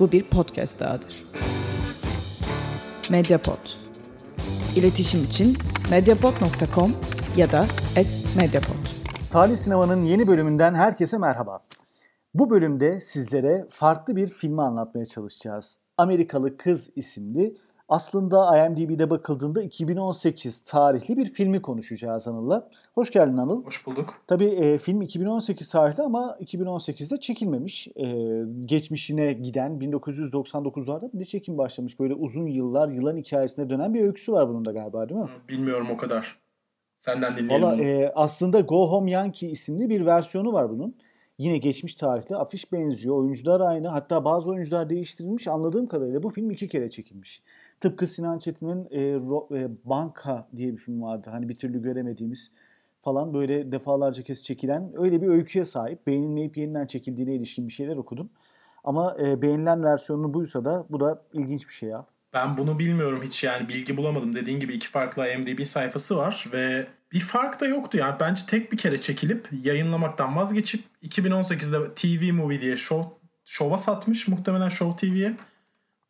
Bu bir podcast dahadır. Mediapod. İletişim için mediapod.com ya da @mediapod. Talih Sinema'nın yeni bölümünden herkese merhaba. Bu bölümde sizlere farklı bir filmi anlatmaya çalışacağız. Amerikalı Kız isimli aslında IMDb'de bakıldığında 2018 tarihli bir filmi konuşacağız Anıl'la. Hoş geldin Anıl. Hoş bulduk. Tabii e, film 2018 tarihli ama 2018'de çekilmemiş. E, geçmişine giden 1999'larda bir çekim başlamış. Böyle uzun yıllar yılan hikayesine dönen bir öyküsü var bunun da galiba değil mi? Bilmiyorum o kadar. Senden dinleyelim. Valla e, aslında Go Home Yankee isimli bir versiyonu var bunun. Yine geçmiş tarihli. Afiş benziyor. Oyuncular aynı. Hatta bazı oyuncular değiştirilmiş. Anladığım kadarıyla bu film iki kere çekilmiş. Tıpkı Sinan Çetin'in e, Ro- e, Banka diye bir film vardı. Hani bir türlü göremediğimiz falan böyle defalarca kez çekilen öyle bir öyküye sahip. Beğenilmeyip yeniden çekildiğine ilişkin bir şeyler okudum. Ama e, beğenilen versiyonu buysa da bu da ilginç bir şey ya. Ben bunu bilmiyorum hiç yani bilgi bulamadım. Dediğin gibi iki farklı IMDb sayfası var ve bir fark da yoktu yani. Bence tek bir kere çekilip yayınlamaktan vazgeçip 2018'de TV Movie diye show, şova satmış muhtemelen Show TV'ye.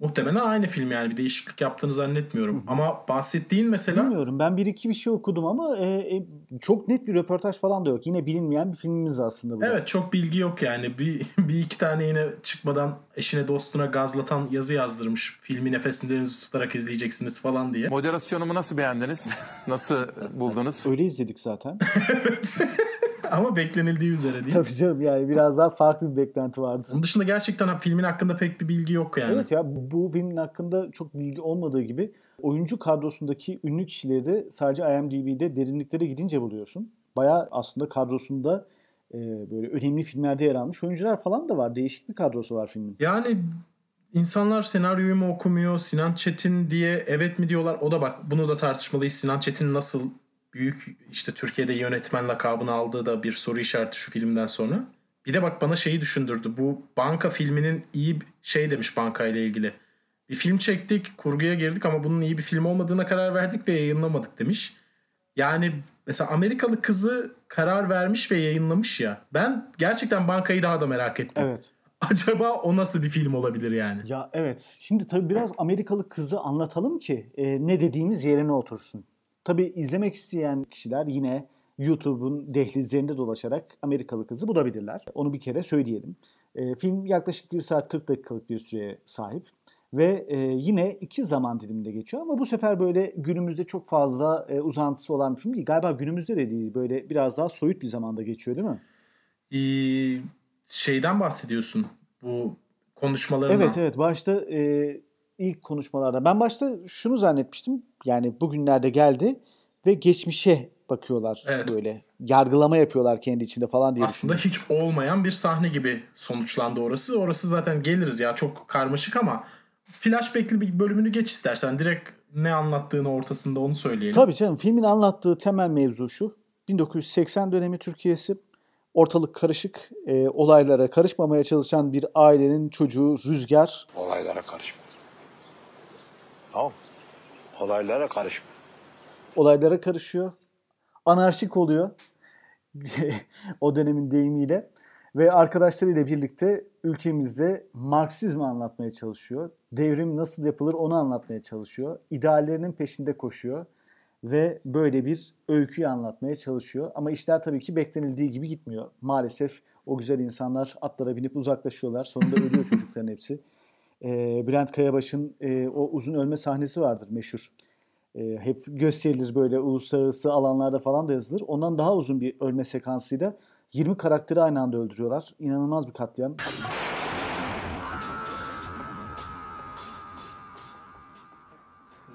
Muhtemelen aynı film yani bir değişiklik yaptığını zannetmiyorum. Ama bahsettiğin mesela Bilmiyorum ben bir iki bir şey okudum ama e, e, çok net bir röportaj falan da yok. Yine bilinmeyen bir filmimiz aslında bu. da. Evet çok bilgi yok yani. Bir, bir iki tane yine çıkmadan eşine dostuna gazlatan yazı yazdırmış. Filmi nefeslerinizi tutarak izleyeceksiniz falan diye. Moderasyonumu nasıl beğendiniz? Nasıl buldunuz? Öyle izledik zaten. Ama beklenildiği üzere değil. Tabii canım yani biraz daha farklı bir beklenti vardı. Onun dışında gerçekten filmin hakkında pek bir bilgi yok yani. Evet ya bu filmin hakkında çok bilgi olmadığı gibi oyuncu kadrosundaki ünlü kişileri de sadece IMDb'de derinliklere gidince buluyorsun. Baya aslında kadrosunda e, böyle önemli filmlerde yer almış oyuncular falan da var. Değişik bir kadrosu var filmin. Yani insanlar senaryoyu mu okumuyor, Sinan Çetin diye evet mi diyorlar. O da bak bunu da tartışmalıyız. Sinan Çetin nasıl büyük işte Türkiye'de yönetmen lakabını aldığı da bir soru işareti şu filmden sonra. Bir de bak bana şeyi düşündürdü. Bu Banka filminin iyi şey demiş Banka ile ilgili. Bir film çektik, kurguya girdik ama bunun iyi bir film olmadığına karar verdik ve yayınlamadık demiş. Yani mesela Amerikalı kızı karar vermiş ve yayınlamış ya. Ben gerçekten Banka'yı daha da merak ettim. Evet. Acaba o nasıl bir film olabilir yani? Ya evet. Şimdi tabii biraz Amerikalı kızı anlatalım ki e, ne dediğimiz yerine otursun. Tabii izlemek isteyen kişiler yine YouTube'un dehlizlerinde dolaşarak Amerikalı kızı bulabilirler. Onu bir kere söyleyelim. E, film yaklaşık 1 saat 40 dakikalık bir süreye sahip. Ve e, yine iki zaman diliminde geçiyor ama bu sefer böyle günümüzde çok fazla e, uzantısı olan bir film değil. Galiba günümüzde de değil. Böyle biraz daha soyut bir zamanda geçiyor değil mi? Ee, şeyden bahsediyorsun. Bu konuşmalarından. Evet evet başta e, ilk konuşmalarda ben başta şunu zannetmiştim yani bugünlerde geldi ve geçmişe bakıyorlar Evet. böyle yargılama yapıyorlar kendi içinde falan diye Aslında hiç olmayan bir sahne gibi sonuçlandı orası. Orası zaten geliriz ya çok karmaşık ama flashback'li bir bölümünü geç istersen. Direkt ne anlattığını ortasında onu söyleyelim. Tabii canım filmin anlattığı temel mevzu şu 1980 dönemi Türkiye'si ortalık karışık e, olaylara karışmamaya çalışan bir ailenin çocuğu Rüzgar Olaylara karışma. Tamam? Olaylara karışma. olaylara karışıyor. Anarşik oluyor. o dönemin deyimiyle. Ve arkadaşlarıyla birlikte ülkemizde Marksizmi anlatmaya çalışıyor. Devrim nasıl yapılır onu anlatmaya çalışıyor. İdeallerinin peşinde koşuyor. Ve böyle bir öyküyü anlatmaya çalışıyor. Ama işler tabii ki beklenildiği gibi gitmiyor. Maalesef o güzel insanlar atlara binip uzaklaşıyorlar. Sonunda ölüyor çocukların hepsi. Ee, Bülent Kayabaş'ın e, o uzun ölme sahnesi vardır meşhur. E, hep gösterilir böyle uluslararası alanlarda falan da yazılır. Ondan daha uzun bir ölme sekansıyla 20 karakteri aynı anda öldürüyorlar. İnanılmaz bir katliam.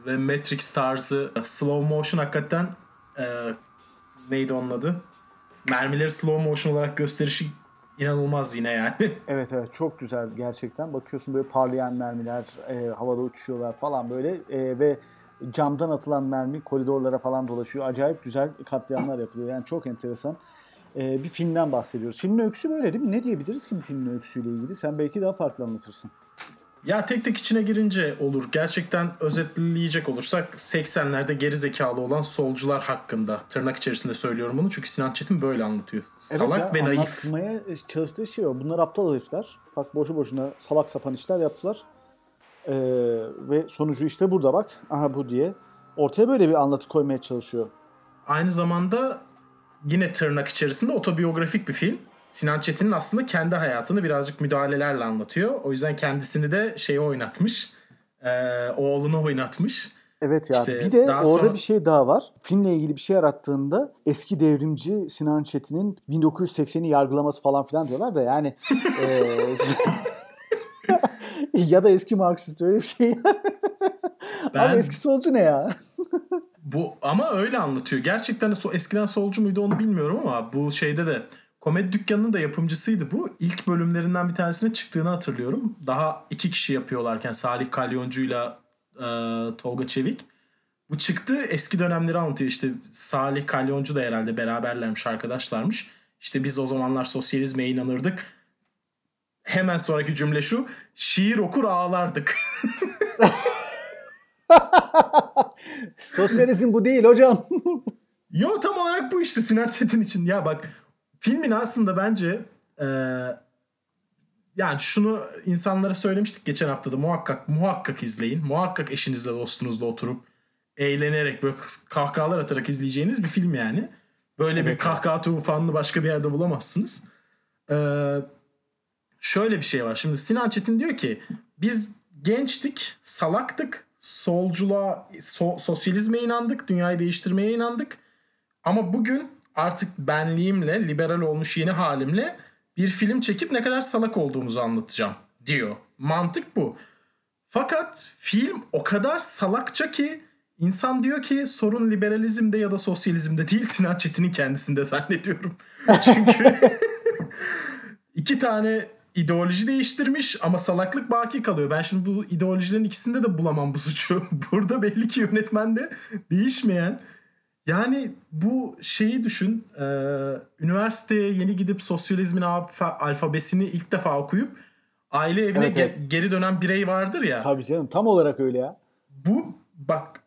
Ve Matrix tarzı slow motion hakikaten e, neydi onun adı? Mermileri slow motion olarak gösterişi inanılmaz yine yani. Evet evet çok güzel gerçekten. Bakıyorsun böyle parlayan mermiler e, havada uçuşuyorlar falan böyle E, ve camdan atılan mermi koridorlara falan dolaşıyor. Acayip güzel katliamlar yapılıyor. Yani çok enteresan e, bir filmden bahsediyoruz. Filmin öyküsü böyle değil mi? Ne diyebiliriz ki bu filmin öyküsüyle ilgili? Sen belki daha farklı anlatırsın. Ya tek tek içine girince olur. Gerçekten özetleyecek olursak 80'lerde geri zekalı olan solcular hakkında. Tırnak içerisinde söylüyorum bunu çünkü Sinan Çetin böyle anlatıyor. Salak ya, ve naif. Anlatmaya çalıştığı şey o. Bunlar aptal herifler. Bak boşu boşuna salak sapan işler yaptılar. Ee, ve sonucu işte burada bak. Aha bu diye. Ortaya böyle bir anlatı koymaya çalışıyor. Aynı zamanda yine tırnak içerisinde otobiyografik bir film. Sinan Çetin'in aslında kendi hayatını birazcık müdahalelerle anlatıyor. O yüzden kendisini de şeyi oynatmış. Ee, oğlunu oynatmış. Evet ya. İşte bir de orada sonra- bir şey daha var. Filmle ilgili bir şey yarattığında eski devrimci Sinan Çetin'in 1980'i yargılaması falan filan diyorlar da yani eee, ya da eski Marksist öyle bir şey. Ben- Abi eski solcu ne ya? Bu ama öyle anlatıyor. Gerçekten so, eskiden solcu muydu onu bilmiyorum ama bu şeyde de Komedi Dükkanı'nın da yapımcısıydı bu. İlk bölümlerinden bir tanesine çıktığını hatırlıyorum. Daha iki kişi yapıyorlarken Salih Kalyoncu'yla e, Tolga Çevik. Bu çıktı eski dönemleri anlatıyor. İşte Salih Kalyoncu da herhalde beraberlermiş, arkadaşlarmış. İşte biz o zamanlar sosyalizme inanırdık. Hemen sonraki cümle şu. Şiir okur ağlardık. Sosyalizm bu değil hocam. Yo tam olarak bu işte Sinan Çetin için. Ya bak filmin aslında bence e, yani şunu insanlara söylemiştik geçen haftada muhakkak muhakkak izleyin. Muhakkak eşinizle dostunuzla oturup eğlenerek böyle kahkahalar atarak izleyeceğiniz bir film yani. Böyle bir kahkaha tufanını başka bir yerde bulamazsınız. Ee, şöyle bir şey var. Şimdi Sinan Çetin diyor ki biz gençtik, salaktık, solculuğa, so- sosyalizme inandık, dünyayı değiştirmeye inandık. Ama bugün artık benliğimle, liberal olmuş yeni halimle bir film çekip ne kadar salak olduğumuzu anlatacağım diyor. Mantık bu. Fakat film o kadar salakça ki insan diyor ki sorun liberalizmde ya da sosyalizmde değil Sinan Çetin'in kendisinde zannediyorum. Çünkü iki tane ideoloji değiştirmiş ama salaklık baki kalıyor. Ben şimdi bu ideolojilerin ikisinde de bulamam bu suçu. Burada belli ki yönetmen de değişmeyen. Yani bu şeyi düşün. e, üniversiteye yeni gidip sosyalizmin alfa- alfabesini ilk defa okuyup aile evine Evet, ge- evet. geri dönen birey vardır ya. Tabii canım tam olarak öyle ya. Bu bak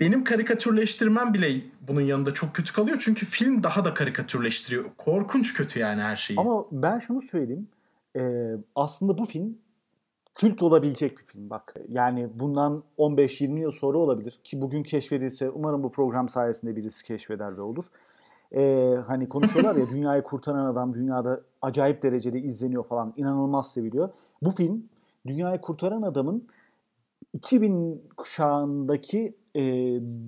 benim karikatürleştirmem bile bunun yanında çok kötü kalıyor. Çünkü film daha da karikatürleştiriyor. Korkunç kötü yani her şeyi. Ama ben şunu söyleyeyim. Ee, aslında bu film kült olabilecek bir film bak. Yani bundan 15-20 yıl sonra olabilir ki bugün keşfedilse umarım bu program sayesinde birisi keşfeder ve olur. Ee, hani konuşuyorlar ya dünyayı kurtaran adam dünyada acayip derecede izleniyor falan inanılmaz seviliyor. Bu film dünyayı kurtaran adamın 2000 kuşağındaki e,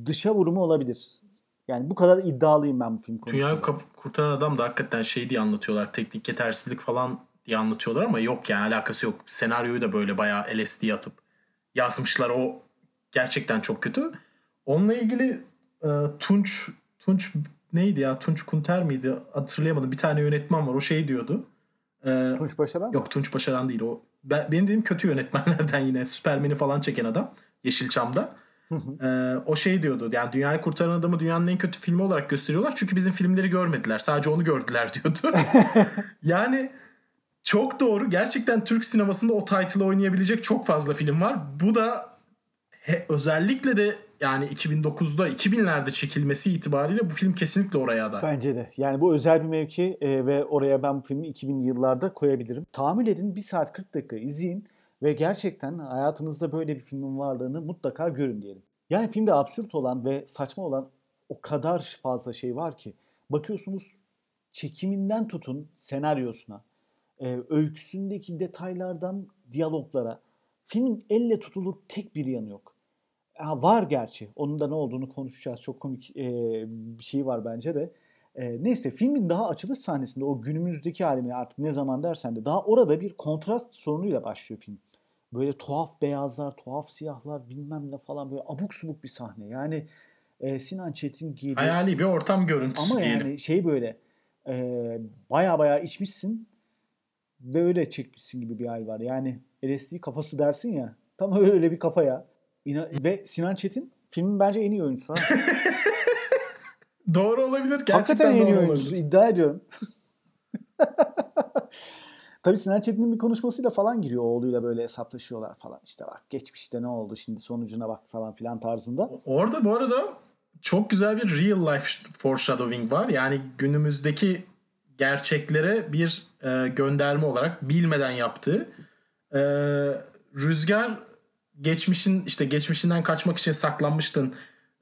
dışa vurumu olabilir. Yani bu kadar iddialıyım ben bu film konusunda. Dünyayı kurtaran adam da hakikaten şey diye anlatıyorlar. Teknik yetersizlik falan diye anlatıyorlar ama yok yani alakası yok. Senaryoyu da böyle bayağı LSD atıp yazmışlar. O gerçekten çok kötü. Onunla ilgili e, Tunç Tunç neydi ya? Tunç Kunter miydi? Hatırlayamadım. Bir tane yönetmen var. O şey diyordu. E, Tunç Başaran mı? Yok Tunç Başaran değil o. Ben, benim dediğim kötü yönetmenlerden yine. Süpermen'i falan çeken adam. Yeşilçam'da. Ee, o şey diyordu. Yani Dünyayı Kurtaran Adamı dünyanın en kötü filmi olarak gösteriyorlar. Çünkü bizim filmleri görmediler. Sadece onu gördüler diyordu. yani çok doğru. Gerçekten Türk sinemasında o title'ı oynayabilecek çok fazla film var. Bu da he- özellikle de yani 2009'da 2000'lerde çekilmesi itibariyle bu film kesinlikle oraya aday. Bence de. Yani bu özel bir mevki e, ve oraya ben bu filmi 2000'li yıllarda koyabilirim. Tahammül edin 1 saat 40 dakika izleyin ve gerçekten hayatınızda böyle bir filmin varlığını mutlaka görün diyelim. Yani filmde absürt olan ve saçma olan o kadar fazla şey var ki. Bakıyorsunuz çekiminden tutun senaryosuna, e, öyküsündeki detaylardan diyaloglara. Filmin elle tutulur tek bir yanı yok. Ha, var gerçi. Onun da ne olduğunu konuşacağız. Çok komik e, bir şey var bence de. E, neyse filmin daha açılış sahnesinde o günümüzdeki halini artık ne zaman dersen de daha orada bir kontrast sorunuyla başlıyor film. Böyle tuhaf beyazlar, tuhaf siyahlar bilmem ne falan böyle abuk subuk bir sahne. Yani e, Sinan Çetin giydi. Hayali bir ortam görüntüsü Ama diyelim. yani şey böyle e, baya baya içmişsin ve öyle çekmişsin gibi bir hal var. Yani LSD kafası dersin ya. Tam öyle bir kafa ya. İna- ve Sinan Çetin filmin bence en iyi oyuncusu. Doğru olabilir. Gerçekten Hakikaten en iyi oyuncusu olabilir. iddia ediyorum. Tabii Sinan Çetin'in bir konuşmasıyla falan giriyor oğluyla böyle hesaplaşıyorlar falan. İşte bak geçmişte ne oldu şimdi sonucuna bak falan filan tarzında. Orada bu arada çok güzel bir real life foreshadowing var. Yani günümüzdeki gerçeklere bir e, gönderme olarak bilmeden yaptığı. E, Rüzgar geçmişin işte geçmişinden kaçmak için saklanmıştın.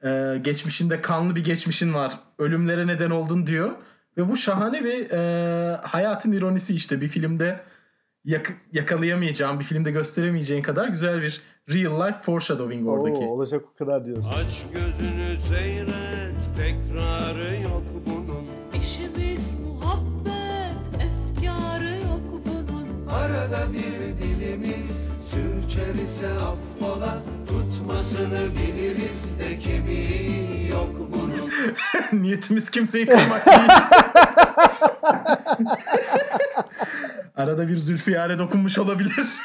E, geçmişinde kanlı bir geçmişin var. Ölümlere neden oldun diyor. Ve bu şahane bir e, hayatın ironisi işte bir filmde yak- yakalayamayacağın, bir filmde gösteremeyeceğin kadar güzel bir real life foreshadowing oradaki. Oo, olacak o kadar diyorsun. Aç gözünü seyret tekrarı yok bunun İşimiz bir dilimiz sürçer ise affola Tutmasını biliriz de kemiği yok bunun Niyetimiz kimseyi kırmak değil. Arada bir Zülfiyare dokunmuş olabilir.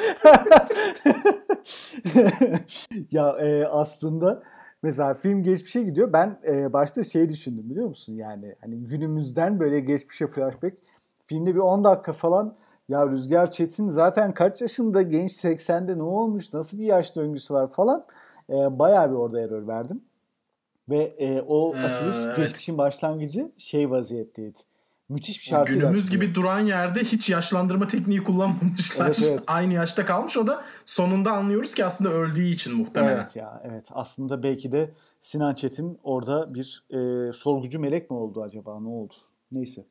ya e, aslında mesela film geçmişe gidiyor. Ben e, başta şey düşündüm biliyor musun? Yani hani günümüzden böyle geçmişe flashback. Filmde bir 10 dakika falan ya Rüzgar Çetin zaten kaç yaşında genç 80'de ne olmuş nasıl bir yaş döngüsü var falan. E, bayağı bir orada error verdim. Ve e, o Ee, açılış evet. geçmişin başlangıcı şey vaziyetteydi. Müthiş bir şarkı. Günümüz gibi duran yerde hiç yaşlandırma tekniği kullanmamışlar. Evet, evet. Aynı yaşta kalmış. O da sonunda anlıyoruz ki aslında öldüğü için muhtemelen. Evet ya evet aslında belki de Sinan Çetin orada bir e, sorgucu melek mi oldu acaba ne oldu? Neyse.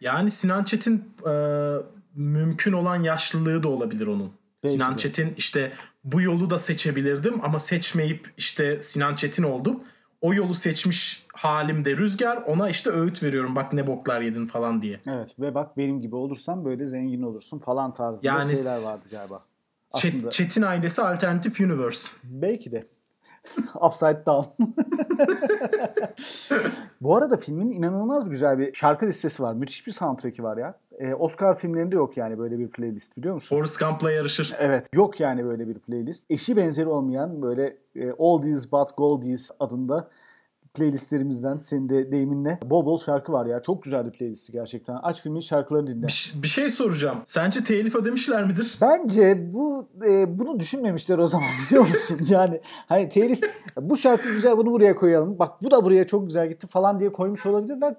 Yani Sinan Çetin e, mümkün olan yaşlılığı da olabilir onun. Belki Sinan de. Çetin işte bu yolu da seçebilirdim ama seçmeyip işte Sinan Çetin oldum. O yolu seçmiş halimde Rüzgar ona işte öğüt veriyorum bak ne boklar yedin falan diye. Evet ve bak benim gibi olursan böyle zengin olursun falan tarzında Yani şeyler vardı galiba. Aslında Çetin ailesi alternatif universe. belki de. Upside down. Bu arada filmin inanılmaz güzel bir şarkı listesi var. Müthiş bir soundtrack'i var ya. Ee, Oscar filmlerinde yok yani böyle bir playlist biliyor musun? Forrest Gump'la yarışır. Evet. Yok yani böyle bir playlist. Eşi benzeri olmayan böyle e, Oldies But Goldies adında playlistlerimizden senin de deyiminle bol bol şarkı var ya. Çok güzel bir playlisti gerçekten. Aç filmin şarkılarını dinle. Bir, bir şey soracağım. Sence telif ödemişler midir? Bence bu e, bunu düşünmemişler o zaman biliyor musun? Yani hani telif bu şarkı güzel bunu buraya koyalım. Bak bu da buraya çok güzel gitti falan diye koymuş olabilirler.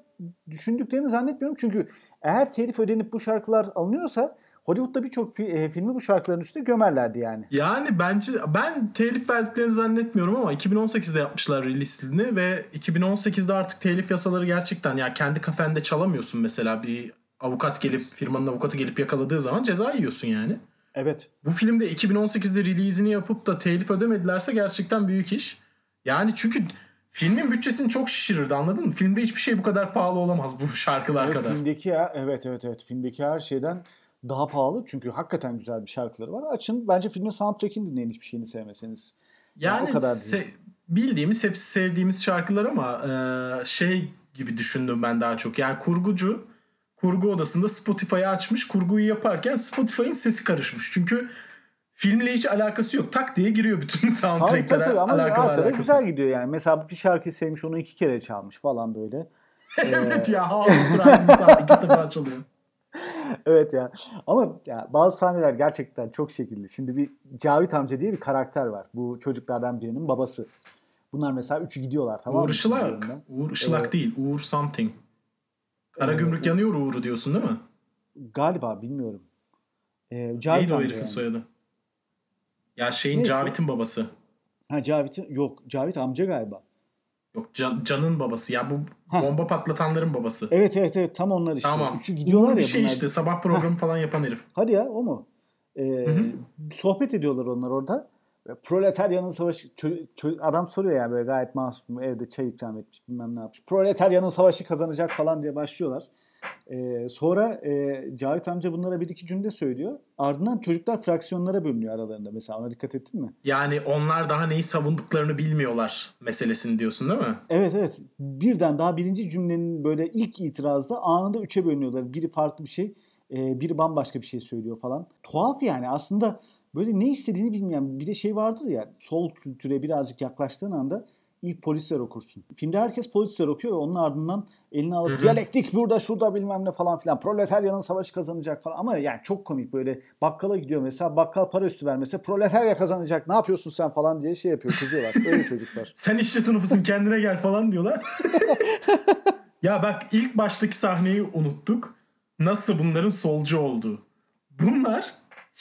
Düşündüklerini zannetmiyorum çünkü eğer telif ödenip bu şarkılar alınıyorsa Hollywood'da birçok fi- e, filmi bu şarkıların üstüne gömerlerdi yani. Yani bence ben telif verdiklerini zannetmiyorum ama 2018'de yapmışlar release'ini ve 2018'de artık telif yasaları gerçekten ya kendi kafende çalamıyorsun mesela bir avukat gelip firmanın avukatı gelip yakaladığı zaman ceza yiyorsun yani. Evet. Bu filmde 2018'de release'ini yapıp da telif ödemedilerse gerçekten büyük iş. Yani çünkü filmin bütçesini çok şişirirdi anladın mı? Filmde hiçbir şey bu kadar pahalı olamaz bu şarkılar Evet, kadar. filmdeki ya evet evet evet filmdeki her şeyden daha pahalı çünkü hakikaten güzel bir şarkıları var. Açın bence filmin soundtrack'ini dinleyin hiçbir şeyini sevmeseniz. Yani o kadar se- bildiğimiz hepsi sevdiğimiz şarkılar ama e, şey gibi düşündüm ben daha çok. Yani kurgucu kurgu odasında Spotify'ı açmış. Kurguyu yaparken Spotify'ın sesi karışmış. Çünkü filmle hiç alakası yok. Tak diye giriyor bütün soundtrack'lere. tabii tabii ama alakalı arkada alakasız. güzel gidiyor yani. Mesela bir şarkıyı sevmiş onu iki kere çalmış falan böyle. evet ya Howard Transmission iki defa çalıyor. Evet ya. Ama ya bazı sahneler gerçekten çok şekilli. Şimdi bir Cavit amca diye bir karakter var. Bu çocuklardan birinin babası. Bunlar mesela üçü gidiyorlar tamam? Uğur Işılak. Uğur Işılak Evet. değil. Uğur something. Kara Evet. gümrük yanıyor Uğur'u diyorsun değil mi? Galiba bilmiyorum. Ee, Cavit Neydi o herifin yani. soyadı? Ya şeyin Neyse. Cavit'in babası. Ha Cavit'in yok Cavit amca galiba. Yok Can, Can'ın babası. Ya bu Heh. bomba patlatanların babası. Evet evet evet tam onlar işte. Tamam. Üçü gidiyorlar Uğur bir ya şey bunlar. işte sabah programı falan yapan herif. Hadi ya o mu? Ee, sohbet ediyorlar onlar orada. Proletaryanın savaşı çö- çö- adam soruyor yani böyle gayet masum evde çay ikram etmiş bilmem ne yapmış. Proletaryanın savaşı kazanacak falan diye başlıyorlar. Ee, sonra e, Cavit amca bunlara bir iki cümle söylüyor. Ardından çocuklar fraksiyonlara bölünüyor aralarında. Mesela ona dikkat ettin mi? Yani onlar daha neyi savunduklarını bilmiyorlar meselesini diyorsun değil mi? Evet evet. Birden daha birinci cümlenin böyle ilk itirazda anında üçe bölünüyorlar. Biri farklı bir şey, e, biri bambaşka bir şey söylüyor falan. Tuhaf yani aslında böyle ne istediğini bilmeyen bir de şey vardır ya sol kültüre birazcık yaklaştığın anda ilk polisler okursun. Filmde herkes polisler okuyor ve onun ardından eline alıp diyalektik burada şurada bilmem ne falan filan. Proletaryanın savaşı kazanacak falan. Ama yani çok komik böyle bakkala gidiyor mesela bakkal para üstü vermese proletarya kazanacak ne yapıyorsun sen falan diye şey yapıyor kızıyorlar. Öyle çocuklar. Sen işçi sınıfısın kendine gel falan diyorlar. ya bak ilk baştaki sahneyi unuttuk. Nasıl bunların solcu olduğu. Bunlar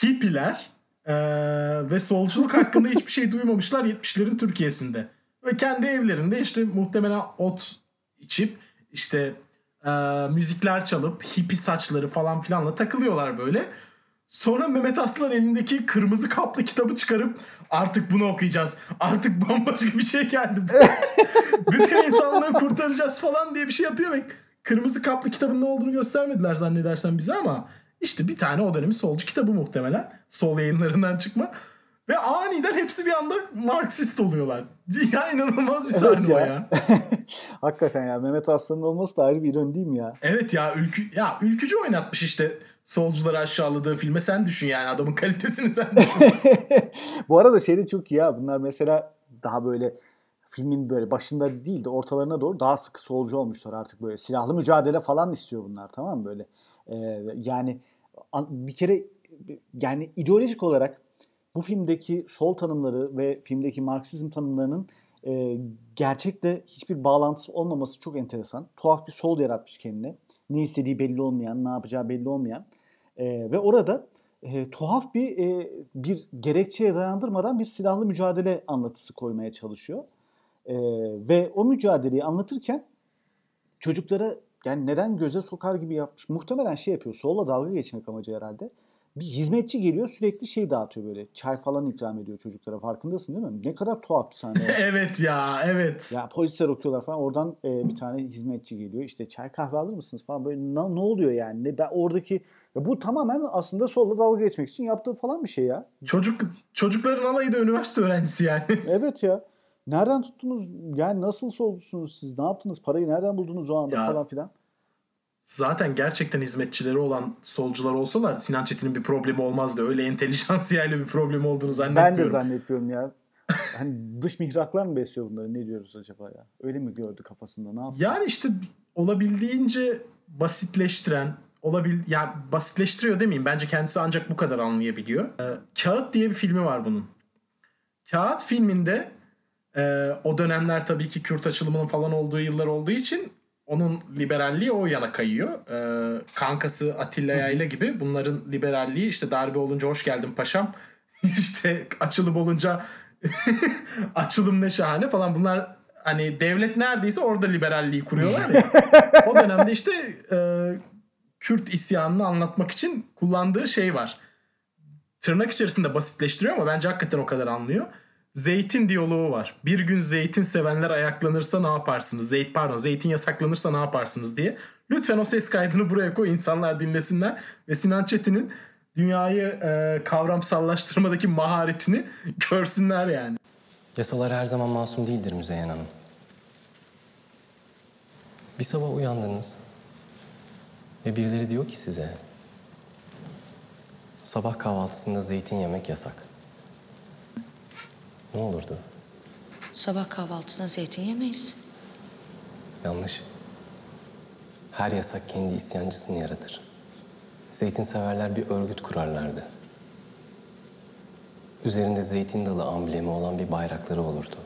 hippiler eee, ve solculuk hakkında hiçbir şey duymamışlar 70'lerin Türkiye'sinde. Ve kendi evlerinde işte muhtemelen ot içip işte eee, müzikler çalıp hippi saçları falan filanla takılıyorlar böyle. Sonra Mehmet Aslan elindeki kırmızı kaplı kitabı çıkarıp artık bunu okuyacağız. Artık bambaşka bir şey geldi. Bütün insanlığı kurtaracağız falan diye bir şey yapıyor ve kırmızı kaplı kitabın ne olduğunu göstermediler zannedersen bize ama işte bir tane o dönemin solcu kitabı muhtemelen. Sol yayınlarından çıkma. Ve aniden hepsi bir anda Marksist oluyorlar. Ya inanılmaz bir Evet sahne o ya. ya. Hakikaten ya Mehmet Aslan'ın olması da ayrı bir ironi değil mi ya? Evet ya ülkü ya ülkücü oynatmış işte solcuları aşağıladığı filme sen düşün yani adamın kalitesini sen düşün. Bu arada şey de çok iyi ya. Bunlar mesela daha böyle filmin böyle başında değil de ortalarına doğru daha sıkı solcu olmuşlar artık böyle. Silahlı mücadele falan istiyor bunlar tamam mı böyle. Ee, yani an- bir kere yani ideolojik olarak bu filmdeki sol tanımları ve filmdeki Marksizm tanımlarının e, gerçekte hiçbir bağlantısı olmaması çok enteresan. Tuhaf bir sol yaratmış kendine. Ne istediği belli olmayan, ne yapacağı belli olmayan. E, ve orada e, tuhaf bir e, bir gerekçeye dayandırmadan bir silahlı mücadele anlatısı koymaya çalışıyor. E, ve o mücadeleyi anlatırken çocuklara yani neden göze sokar gibi yapmış. Muhtemelen şey yapıyor. Solla dalga geçmek amacı herhalde. Bir hizmetçi geliyor sürekli şey dağıtıyor böyle. Çay falan ikram ediyor çocuklara. Farkındasın değil mi? Ne kadar tuhaf bir sahne. evet ya evet. Ya polisler okuyorlar falan. Oradan e, bir tane hizmetçi geliyor. İşte çay kahve alır mısınız falan. Böyle ne, ne oluyor yani? Ne, ben oradaki ya bu tamamen aslında solla dalga geçmek için yaptığı falan bir şey ya. Çocuk çocukların alayı da üniversite öğrencisi yani. Evet ya. Nereden tuttunuz? Yani nasıl solcusunuz siz? Ne yaptınız? Parayı nereden buldunuz o anda Ya, falan filan? Zaten gerçekten hizmetçileri olan solcular olsalar Sinan Çetin'in bir problemi olmazdı. Öyle entelijansiyayla bir problemi olduğunu zannetmiyorum. Ben de zannetmiyorum ya. Hani dış mihraklar mı besliyor bunları? Ne diyoruz acaba ya? Öyle mi gördü kafasında? Ne yaptı? Yani işte olabildiğince basitleştiren, olabil yani basitleştiriyor demeyeyim. Bence kendisi ancak bu kadar anlayabiliyor. Ee, Kağıt diye bir filmi var bunun. Kağıt filminde e, o dönemler tabii ki Kürt açılımının falan olduğu yıllar olduğu için onun liberalliği o yana kayıyor. Ee, kankası Atilla Yayla gibi bunların liberalliği işte darbe olunca hoş geldin paşam. işte açılım olunca açılım ne şahane falan bunlar hani devlet neredeyse orada liberalliği kuruyorlar ya. o dönemde işte e, Kürt isyanını anlatmak için kullandığı şey var. Tırnak içerisinde basitleştiriyor ama bence hakikaten o kadar anlıyor. Zeytin diyaloğu var. Bir gün zeytin sevenler ayaklanırsa ne yaparsınız? Zeyt pardon zeytin yasaklanırsa ne yaparsınız diye. Lütfen o ses kaydını buraya koy insanlar dinlesinler ve Sinan Çetin'in dünyayı e, kavramsallaştırmadaki maharetini görsünler yani. Yasalar her zaman masum değildir Müzeyyen Hanım. Bir sabah uyandınız ve birileri diyor ki size sabah kahvaltısında zeytin yemek yasak. Ne olurdu? Sabah kahvaltısında zeytin yemeyiz. Yanlış. Her yasak kendi isyancısını yaratır. Zeytin severler bir örgüt kurarlardı. Üzerinde zeytin dalı amblemi olan bir bayrakları olurdu.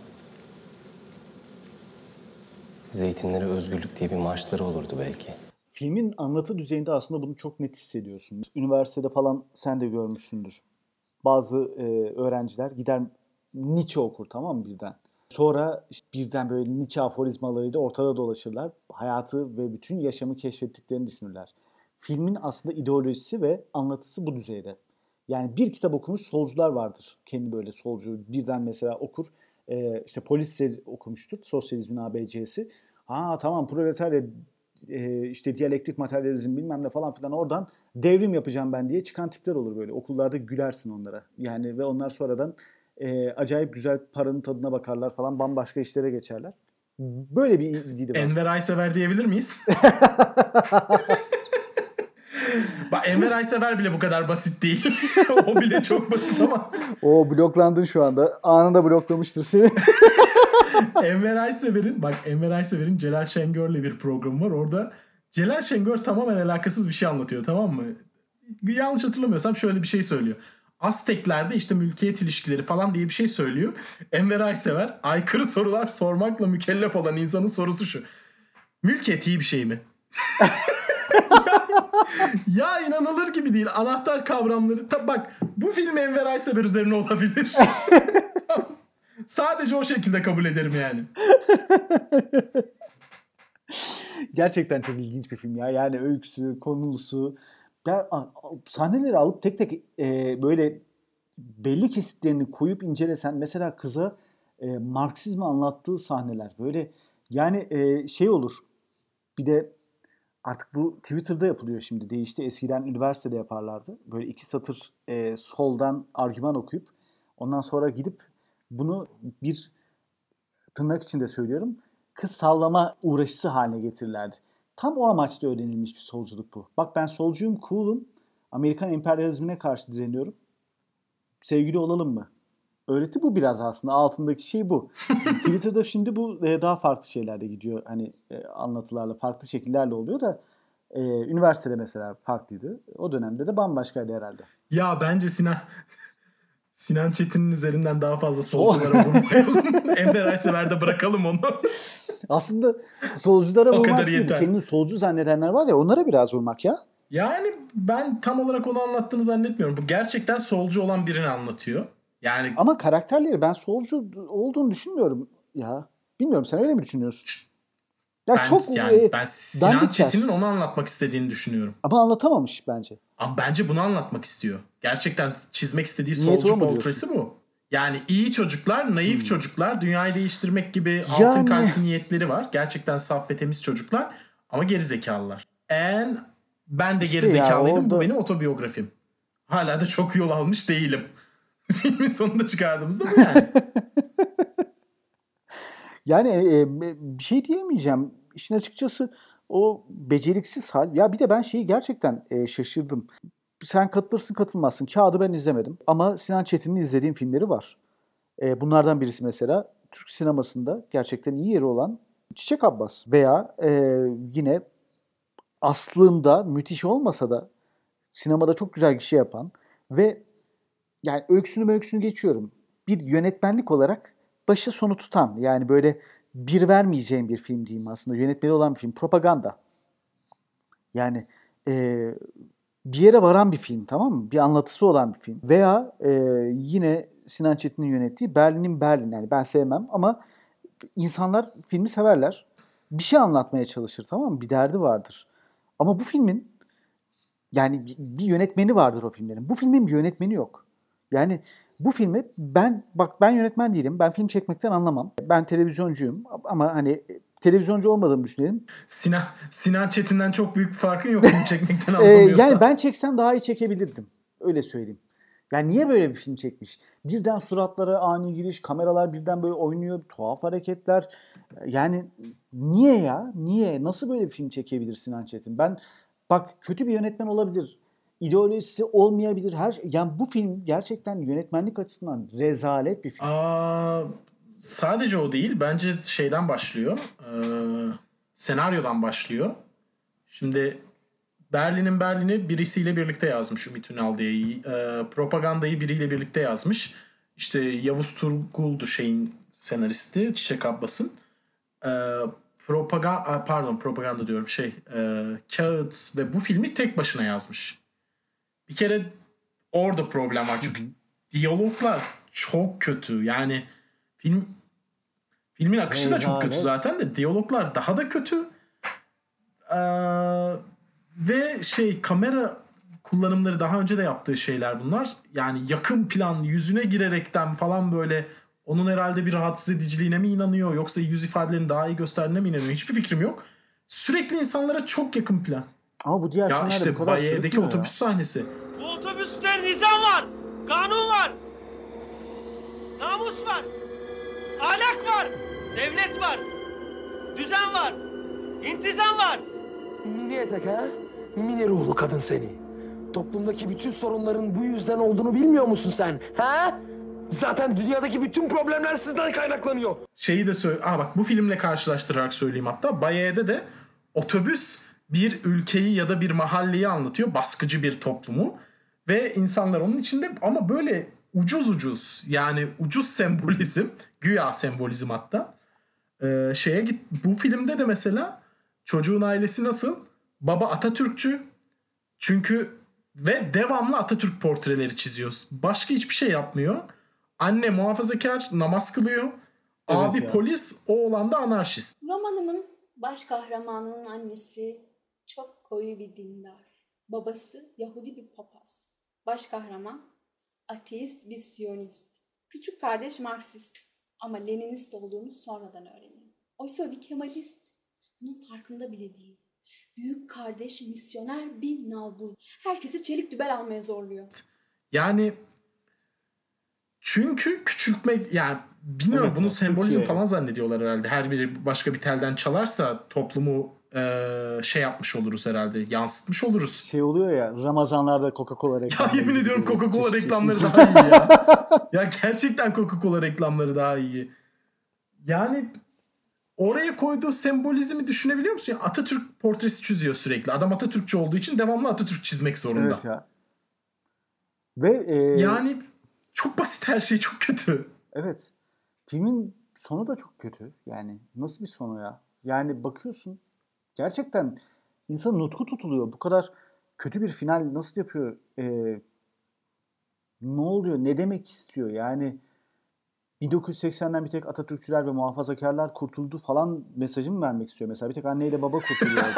Zeytinlere özgürlük diye bir marşları olurdu belki. Filmin anlatı düzeyinde aslında bunu çok net hissediyorsun. Üniversitede falan sen de görmüşsündür. Bazı e, öğrenciler gider Nietzsche okur tamam mı birden. Sonra işte birden böyle Nietzsche aforizmalarıyla ortada dolaşırlar. Hayatı ve bütün yaşamı keşfettiklerini düşünürler. Filmin aslında ideolojisi ve anlatısı bu düzeyde. Yani bir kitap okumuş solcular vardır. Kendi böyle solcu birden mesela okur. Ee, işte polis okumuştur. Sosyalizmin ABC'si. Ha tamam proletarya e, işte diyalektik materyalizm bilmem ne falan filan oradan devrim yapacağım ben diye çıkan tipler olur böyle. Okullarda gülersin onlara. Yani ve onlar sonradan e, acayip güzel paranın tadına bakarlar falan bambaşka işlere geçerler. Böyle bir dili var. Enver Aysever diyebilir miyiz? Bak Enver Aysever bile bu kadar basit değil. o bile çok basit ama. O bloklandın şu anda. Anında bloklamıştır seni. Enver Aysever'in bak Enver Aysever'in Celal Şengör'le bir programı var. Orada Celal Şengör tamamen alakasız bir şey anlatıyor tamam mı? Yanlış hatırlamıyorsam şöyle bir şey söylüyor. Azteklerde işte mülkiyet ilişkileri falan diye bir şey söylüyor. Enver Aysever aykırı sorular sormakla mükellef olan insanın sorusu şu. Mülkiyet iyi bir şey mi? ya inanılır gibi değil. Anahtar kavramları. Ta, bak bu film Enver Aysever üzerine olabilir. Sadece o şekilde kabul ederim yani. Gerçekten çok ilginç bir film ya. Yani öyküsü, konusu. Ya, sahneleri alıp tek tek e, böyle belli kesitlerini koyup incelesen mesela kıza e, Marksizmi anlattığı sahneler böyle yani e, şey olur. Bir de artık bu Twitter'da yapılıyor şimdi. Değişti. Eskiden üniversitede yaparlardı. Böyle iki satır e, soldan argüman okuyup ondan sonra gidip bunu bir tırnak içinde söylüyorum kız tavlama uğraşısı haline getirirlerdi. Tam o amaçla öğrenilmiş bir solculuk bu. Bak ben solcuyum, cool'um. Amerikan emperyalizmine karşı direniyorum. Sevgili olalım mı? Öğreti bu biraz aslında. Altındaki şey bu. Twitter'da şimdi bu e, daha farklı şeylerle gidiyor. Hani e, anlatılarla, farklı şekillerle oluyor da e, üniversitede mesela farklıydı. O dönemde de bambaşkaydı herhalde. Ya bence Sinan Sinan Çetin'in üzerinden daha fazla solculara vurmayalım. Enver Aysever'de bırakalım onu. Aslında solculara O vurmak kadar değil. Kendini solcu zannedenler var ya onlara biraz vurmak ya. Yani ben tam olarak onu anlattığını zannetmiyorum. Bu gerçekten solcu olan birini anlatıyor. Yani Ama karakterleri ben solcu olduğunu düşünmüyorum ya. Bilmiyorum sen öyle mi düşünüyorsun? Ya ben, çok yani e, ben Sinan. Çetin'in onu anlatmak istediğini düşünüyorum. ama anlatamamış bence. Ama bence bunu anlatmak istiyor. Gerçekten çizmek istediği solcu portresi bu. Yani iyi çocuklar, naif çocuklar, dünyayı değiştirmek gibi altın Yani- kalpli niyetleri var. Gerçekten saf ve temiz çocuklar ama geri zekalılar. En ben de İşte geri zekalıydım. orada- Bu benim otobiyografim. Hala da çok yol almış değilim. Filmin sonunda çıkardığımızda bu yani. Yani e, e, bir şey diyemeyeceğim. İşin açıkçası o beceriksiz hal. Ya bir de ben şeyi gerçekten e, şaşırdım. Sen katılırsın katılmazsın. Kağıdı ben izlemedim. Ama Sinan Çetin'in izlediğim filmleri var. E, bunlardan birisi mesela Türk sinemasında gerçekten iyi yeri olan Çiçek Abbas. Veya e, yine aslında müthiş olmasa da sinemada çok güzel gişe yapan ve yani öyküsünü öyküsünü geçiyorum. Bir yönetmenlik olarak başı sonu tutan yani böyle bir vermeyeceğim bir film diyeyim aslında. Yönetmeni olan bir film. Propaganda. Yani e, bir yere varan bir film tamam mı? Bir anlatısı olan bir film. Veya e, yine Sinan Çetin'in yönettiği Berlin'in Berlin. Yani ben sevmem ama insanlar filmi severler. Bir şey anlatmaya çalışır tamam mı? Bir derdi vardır. Ama bu filmin yani bir- yönetmeni vardır o filmlerin. Bu filmin bir yönetmeni yok. Yani bu filmi ben bak ben yönetmen değilim. Ben film çekmekten anlamam. Ben televizyoncuyum ama hani televizyoncu olmadığımı düşünelim. Sinan, Sinan Çetin'den çok büyük bir farkın yok film çekmekten Ee, anlamıyorsa. yani ben çeksem daha iyi çekebilirdim. Öyle söyleyeyim. Yani niye böyle bir film çekmiş? Birden suratlara ani giriş, kameralar birden böyle oynuyor, tuhaf hareketler. Yani niye ya? Niye? Nasıl böyle bir film çekebilir Sinan Çetin? Ben bak kötü bir yönetmen olabilir. İdeolojisi olmayabilir. Her yani bu film gerçekten yönetmenlik açısından rezalet bir film. Aa, sadece o değil. Bence şeyden başlıyor. Ee, senaryodan başlıyor. Şimdi Berlin'in Berlin'i birisiyle birlikte yazmış Ümit Ünal diye. Ee, propagandayı biriyle birlikte yazmış. İşte Yavuz Turgul'du şeyin senaristi. Çiçek Abbas'ın. Ee, propaganda pardon propaganda diyorum şey e, kağıt ve bu filmi tek başına yazmış. Bir kere orada problem var çünkü diyaloglar çok kötü. Yani film filmin akışı da çok kötü Rezalet. zaten de diyaloglar daha da kötü. Ee, ve şey kamera kullanımları daha önce de yaptığı şeyler bunlar. Yani yakın plan yüzüne girerekten falan böyle onun herhalde bir rahatsız ediciliğine mi inanıyor yoksa yüz ifadelerini daha iyi gösterdiğine mi inanıyor? Hiçbir fikrim yok. Sürekli insanlara çok yakın plan. Ama bu diğer Ya filmlerde işte bu kadar sırıtmıyor ya. otobüs sahnesi. Bu otobüste nizam var, kanun var, namus var, ahlak var, devlet var, düzen var, intizam var. Mini etek ha? Mini ruhlu kadın seni. Toplumdaki bütün sorunların bu yüzden olduğunu bilmiyor musun sen? Ha? Zaten dünyadaki bütün problemler sizden kaynaklanıyor. Şeyi de söyle. Aa bak bu filmle karşılaştırarak söyleyeyim hatta. Baye'de de otobüs bir ülkeyi ya da bir mahalleyi anlatıyor. Baskıcı bir toplumu. Ve insanlar onun içinde ama böyle ucuz ucuz yani ucuz sembolizm güya sembolizm hatta Ee, şeye git bu filmde de mesela çocuğun ailesi nasıl baba Atatürkçü çünkü ve devamlı Atatürk portreleri çiziyor başka hiçbir şey yapmıyor anne muhafazakar namaz kılıyor abi ya. polis oğlan da anarşist Romanımın baş kahramanının annesi çok koyu bir dindar. Babası Yahudi bir papaz. Baş kahraman ateist bir siyonist. Küçük kardeş Marksist ama Leninist olduğunu sonradan öğreniyor. Oysa bir Kemalist. Bunun farkında bile değil. Büyük kardeş misyoner bir nalbur. Herkesi çelik dübel almaya zorluyor. Yani çünkü küçültmek yani bilmiyorum Evet, bunu sembolizm Türkiye. falan zannediyorlar herhalde. Her biri başka bir telden çalarsa toplumu e, şey yapmış oluruz herhalde. Yansıtmış oluruz. Şey oluyor ya Ramazanlarda Coca-Cola Ya reklamları. yemin ediyorum Coca-Cola reklamları daha iyi ya. ya gerçekten Coca-Cola reklamları daha iyi. Yani oraya koyduğu sembolizmi düşünebiliyor musun? Ya Atatürk portresi çiziyor sürekli. Adam Atatürkçü olduğu için devamlı Atatürk çizmek zorunda. Evet ya. Ve e, Yani çok basit her şey çok kötü. Evet. Filmin sonu da çok kötü. Yani nasıl bir sonu ya? Yani bakıyorsun gerçekten insan nutku tutuluyor. Bu kadar kötü bir final nasıl yapıyor? Ee, ne oluyor? Ne demek istiyor? Yani 1980'den bir tek Atatürkçüler ve muhafazakarlar kurtuldu falan mesajı mı vermek istiyor? Mesela bir tek anneyle baba kurtuluyor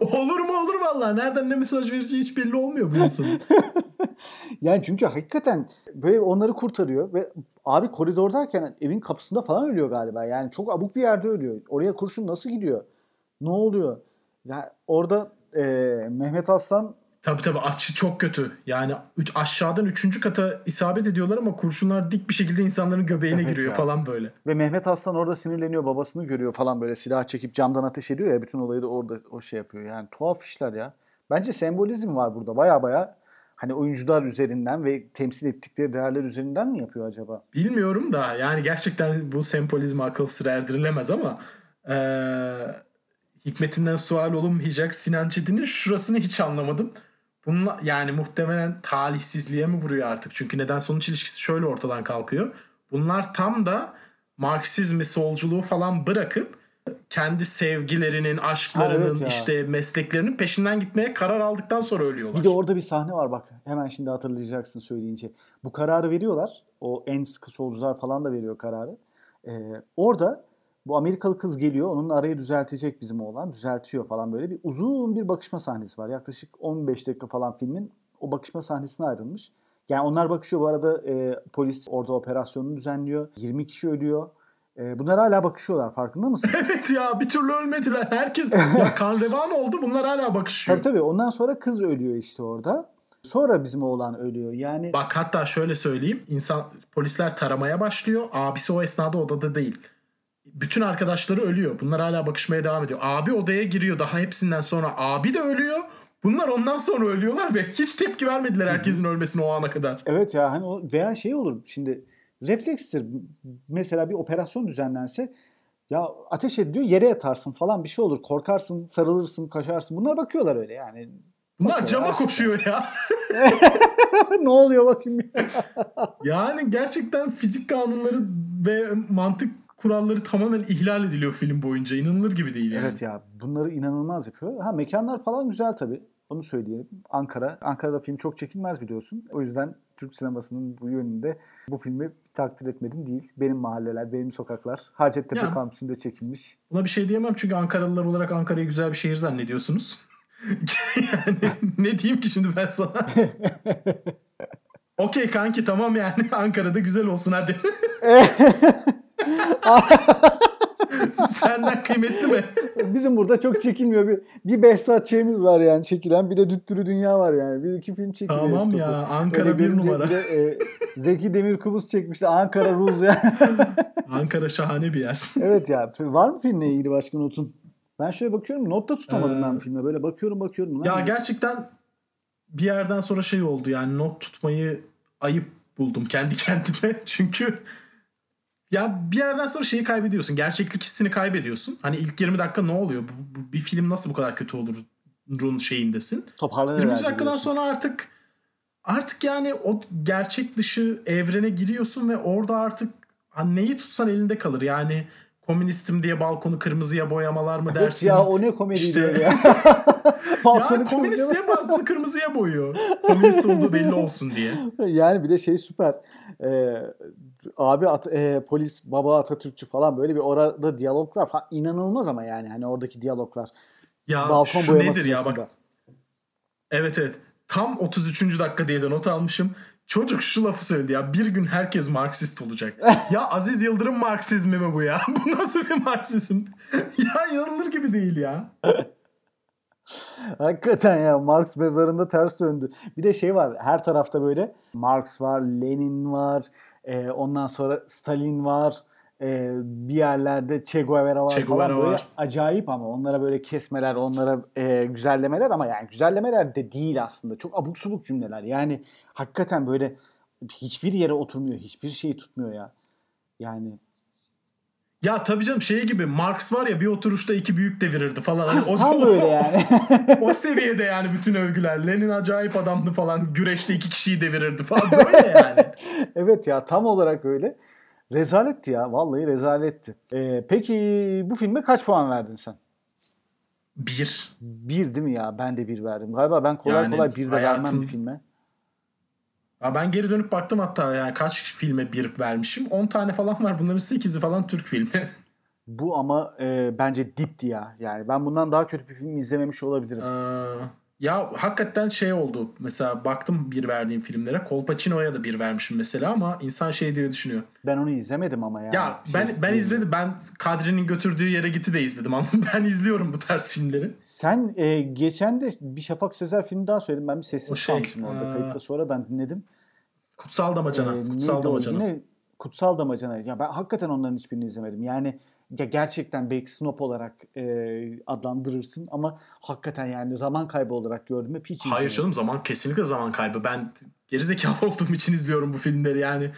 olur mu olur vallahi. Nereden ne mesaj verirse hiç belli olmuyor bu insanın. Yani çünkü hakikaten böyle onları kurtarıyor ve abi koridordayken evin kapısında falan ölüyor galiba. Yani çok abuk bir yerde ölüyor. Oraya kurşun nasıl gidiyor? Ne oluyor? Ya orada e, Mehmet Aslan Tabii tabii açı çok kötü. Yani üç, aşağıdan üçüncü kata isabet ediyorlar ama kurşunlar dik bir şekilde insanların göbeğine Evet giriyor ya. falan böyle. ve Mehmet Aslan orada sinirleniyor babasını görüyor falan böyle silah çekip camdan ateş ediyor ya bütün olayı da orada o şey yapıyor. Yani tuhaf işler ya. Bence sembolizm var burada baya baya hani oyuncular üzerinden ve temsil ettikleri değerler üzerinden mi yapıyor acaba? Bilmiyorum da yani gerçekten bu sembolizme akıl sır erdirilemez ama eee, hikmetinden sual olunmayacak Sinan Çetin'in şurasını hiç anlamadım. Bununla, yani muhtemelen talihsizliğe mi vuruyor artık? Çünkü neden sonuç ilişkisi şöyle ortadan kalkıyor. Bunlar tam da Marksizmi, solculuğu falan bırakıp kendi sevgilerinin, aşklarının, Ha, evet ya. işte mesleklerinin peşinden gitmeye karar aldıktan sonra ölüyorlar. Bir de orada bir sahne var bak. Hemen şimdi hatırlayacaksın söyleyince. Bu kararı veriyorlar. O en sıkı solcular falan da veriyor kararı. Ee, orada bu Amerikalı kız geliyor. Onun arayı düzeltecek bizim oğlan. Düzeltiyor falan böyle. Bir uzun bir bakışma sahnesi var. Yaklaşık 15 dakika falan filmin o bakışma sahnesine ayrılmış. Yani onlar bakışıyor. Bu arada e, polis orada operasyonunu düzenliyor. 20 kişi ölüyor. E, bunlar hala bakışıyorlar. Farkında mısın? Evet ya bir türlü ölmediler. Herkes ya kan revan oldu. Bunlar hala bakışıyor. tabii tabii. Ondan sonra kız ölüyor işte orada. Sonra bizim oğlan ölüyor. Yani Bak hatta şöyle söyleyeyim. İnsan polisler taramaya başlıyor. Abisi o esnada odada değil. Bütün arkadaşları ölüyor. Bunlar hala bakışmaya devam ediyor. Abi odaya giriyor. Daha hepsinden sonra abi de ölüyor. Bunlar ondan sonra ölüyorlar ve hiç tepki vermediler herkesin ölmesine o ana kadar. Evet ya hani o veya şey olur şimdi reflekstir mesela bir operasyon düzenlense ya ateş ediyor yere yatarsın falan bir şey olur korkarsın sarılırsın kaçarsın bunlar bakıyorlar öyle yani. Bunlar cama koşuyor ya. ne oluyor bakayım ya. Yani gerçekten fizik kanunları ve mantık kuralları tamamen ihlal ediliyor film boyunca. İnanılır gibi değil yani. Evet ya bunları inanılmaz yapıyor. Ha mekanlar falan güzel tabii. Onu söyleyelim. Ankara. Ankara'da film çok çekilmez biliyorsun. O yüzden Türk sinemasının bu yönünde bu filmi takdir etmedim değil. Benim mahalleler, benim sokaklar. Hacettepe Ya. kampüsünde çekilmiş. Buna bir şey diyemem çünkü Ankaralılar olarak Ankara'yı güzel bir şehir zannediyorsunuz. yani ne diyeyim ki şimdi ben sana? Okey kanki tamam yani Ankara'da güzel olsun hadi. Senden kıymetli mi? Bizim burada çok çekilmiyor. Bir, bir Behzat Ç'miz var yani çekilen. Bir de Düttürü Dünya var yani. Bir iki film çekiliyor. Tamam ya, Ankara Öyle bir görünce numara. Bir de, e, Zeki Demirkubuz çekmişti. Ankara Ruz ya. Ankara şahane bir yer. evet ya. Var mı filmle ilgili başka notun? Ben şöyle bakıyorum. Not da tutamadım Ee, ben filme. Böyle bakıyorum bakıyorum. Ya dedim, gerçekten bir yerden sonra şey oldu yani not tutmayı ayıp buldum kendi kendime. Çünkü ya bir yerden sonra şeyi kaybediyorsun. Gerçeklik hissini kaybediyorsun. Hani ilk 20 dakika ne oluyor? Bu, bu- bir film nasıl bu kadar kötü olurun şeyindesin. Toparlanır 20 herhalde dakikadan diyorsun. sonra artık artık yani o gerçek dışı evrene giriyorsun ve orada artık ha, neyi tutsan elinde kalır. Yani komünistim diye balkonu kırmızıya boyamalar mı Evet dersin? ya o ne komedi İşte- ya. ya Balkonu komünist diye balkonu kırmızıya boyuyor. Komünist olduğu belli olsun diye. Yani bir de şey süper. Ee, abi At- e, polis baba Atatürkçü falan böyle bir orada diyaloglar falan inanılmaz ama yani hani oradaki diyaloglar. Ya Balkon şu nedir ya bak. Evet evet. Tam 33. dakika diye de not almışım. Çocuk şu lafı söyledi ya. Bir gün herkes Marksist olacak. ya Aziz Yıldırım Marksizmi mi bu ya? bu nasıl bir Marksizm? ya inanılır gibi değil ya. Hakikaten ya Marx mezarında ters döndü. Bir de şey var her tarafta böyle Marx var, Lenin var, e, ondan sonra Stalin var, e, bir yerlerde Che Guevara var Che falan Guevara böyle var. acayip ama onlara böyle kesmeler, onlara e, güzellemeler ama yani güzellemeler de değil aslında. Çok abuk subuk cümleler. Yani hakikaten böyle hiçbir yere oturmuyor, hiçbir şeyi tutmuyor ya. Yani Ya tabii canım şey gibi Marx var ya bir oturuşta iki büyük devirirdi falan. Hani o, tam böyle yani. o seviyede yani bütün övgüler. Lenin acayip adamdı falan. Güreşte iki kişiyi devirirdi falan. Böyle yani. evet ya tam olarak öyle. Rezaletti ya. Vallahi rezaletti. Ee, peki bu filme kaç puan verdin sen? Bir. Bir değil mi ya? Ben de bir verdim. Galiba ben kolay Yani kolay bir de vermem bir filme. Ya ben geri dönüp baktım hatta yani kaç filme bir vermişim. 10 tane falan var. Bunların 8'i falan Türk filmi. Bu ama e, bence dipti ya. Yani ben bundan daha kötü bir film izlememiş olabilirim. Ee, ya hakikaten şey oldu. Mesela baktım bir verdiğim filmlere. Kolpaçino'ya da bir vermişim mesela ama insan şey diye düşünüyor. Ben onu izlemedim ama ya. Ya Şey ben ben değil. izledim. Ben Kadri'nin götürdüğü yere gitti de izledim. Mı? Ben izliyorum bu tarz filmleri. Sen e, geçen de bir Şafak Sezer filmi daha söyledin. Ben bir sessiz O şey, kalmışım orada. aa. Kayıtta sonradan dinledim. Kutsal Damacana. Ee, Kutsal? Damacana. Yine Kutsal Damacana. Ya ben hakikaten onların hiçbirini izlemedim. Yani ya gerçekten belki snob olarak e, adlandırırsın ama hakikaten yani zaman kaybı olarak gördüm hep hiç Hayır izlemedim. canım zaman kesinlikle zaman kaybı. Ben gerizekalı olduğum için izliyorum bu filmleri yani.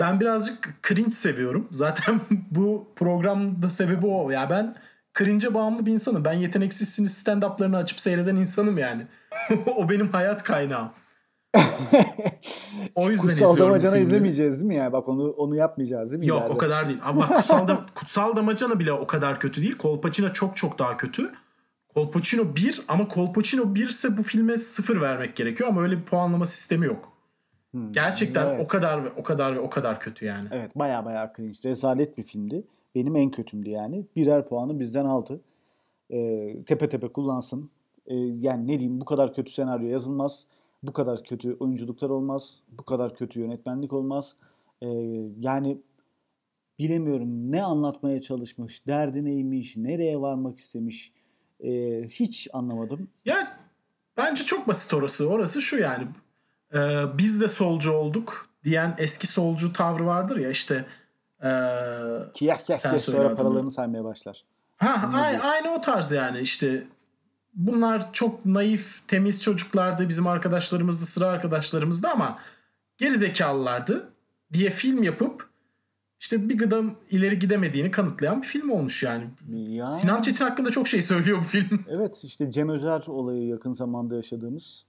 Ben birazcık cringe seviyorum. Zaten bu programda sebebi o. Ya ben cringe'e bağımlı bir insanım. Ben yeteneksizsiniz stand-up'larını açıp seyreden insanım yani. o benim hayat kaynağım. o yüzden Kutsal izliyorum Damacana izlemeyeceğiz değil mi yani? Bak onu onu yapmayacağız değil mi? Yok ileride? o kadar değil. Ama Kutsal, Dam- Kutsal Damacana bile o kadar kötü değil. Kolpaçino çok çok daha kötü. Kolpaçino 1 ama Kolpaçino 1 ise bu filme 0 vermek gerekiyor ama öyle bir puanlama sistemi yok. Gerçekten evet. o kadar ve o kadar ve o kadar kötü yani. Evet baya baya cringe. Rezalet bir filmdi. Benim en kötümdü yani. Birer puanı bizden aldı. Ee, tepe tepe kullansın. Ee, yani ne diyeyim bu kadar kötü senaryo yazılmaz. Bu kadar kötü oyunculuklar olmaz. Bu kadar kötü yönetmenlik olmaz. Ee, yani bilemiyorum ne anlatmaya çalışmış, derdi neymiş, nereye varmak istemiş. Ee, hiç anlamadım. Ya bence çok basit orası. Orası şu yani. Ee, biz de solcu olduk diyen eski solcu tavrı vardır ya işte. ee, Kiyah kiyah sen kiyah söyle paralarını saymaya başlar. Ha, Ne ay- diyorsun? aynı o tarz yani işte bunlar çok naif, temiz çocuklardı, bizim arkadaşlarımızdı, sıra arkadaşlarımızdı ama geri zekalılardı diye film yapıp işte bir gıdım ileri gidemediğini kanıtlayan bir film olmuş yani. Ya. Sinan Çetin hakkında çok şey söylüyor bu film. Evet işte Cem Özer olayı yakın zamanda yaşadığımız.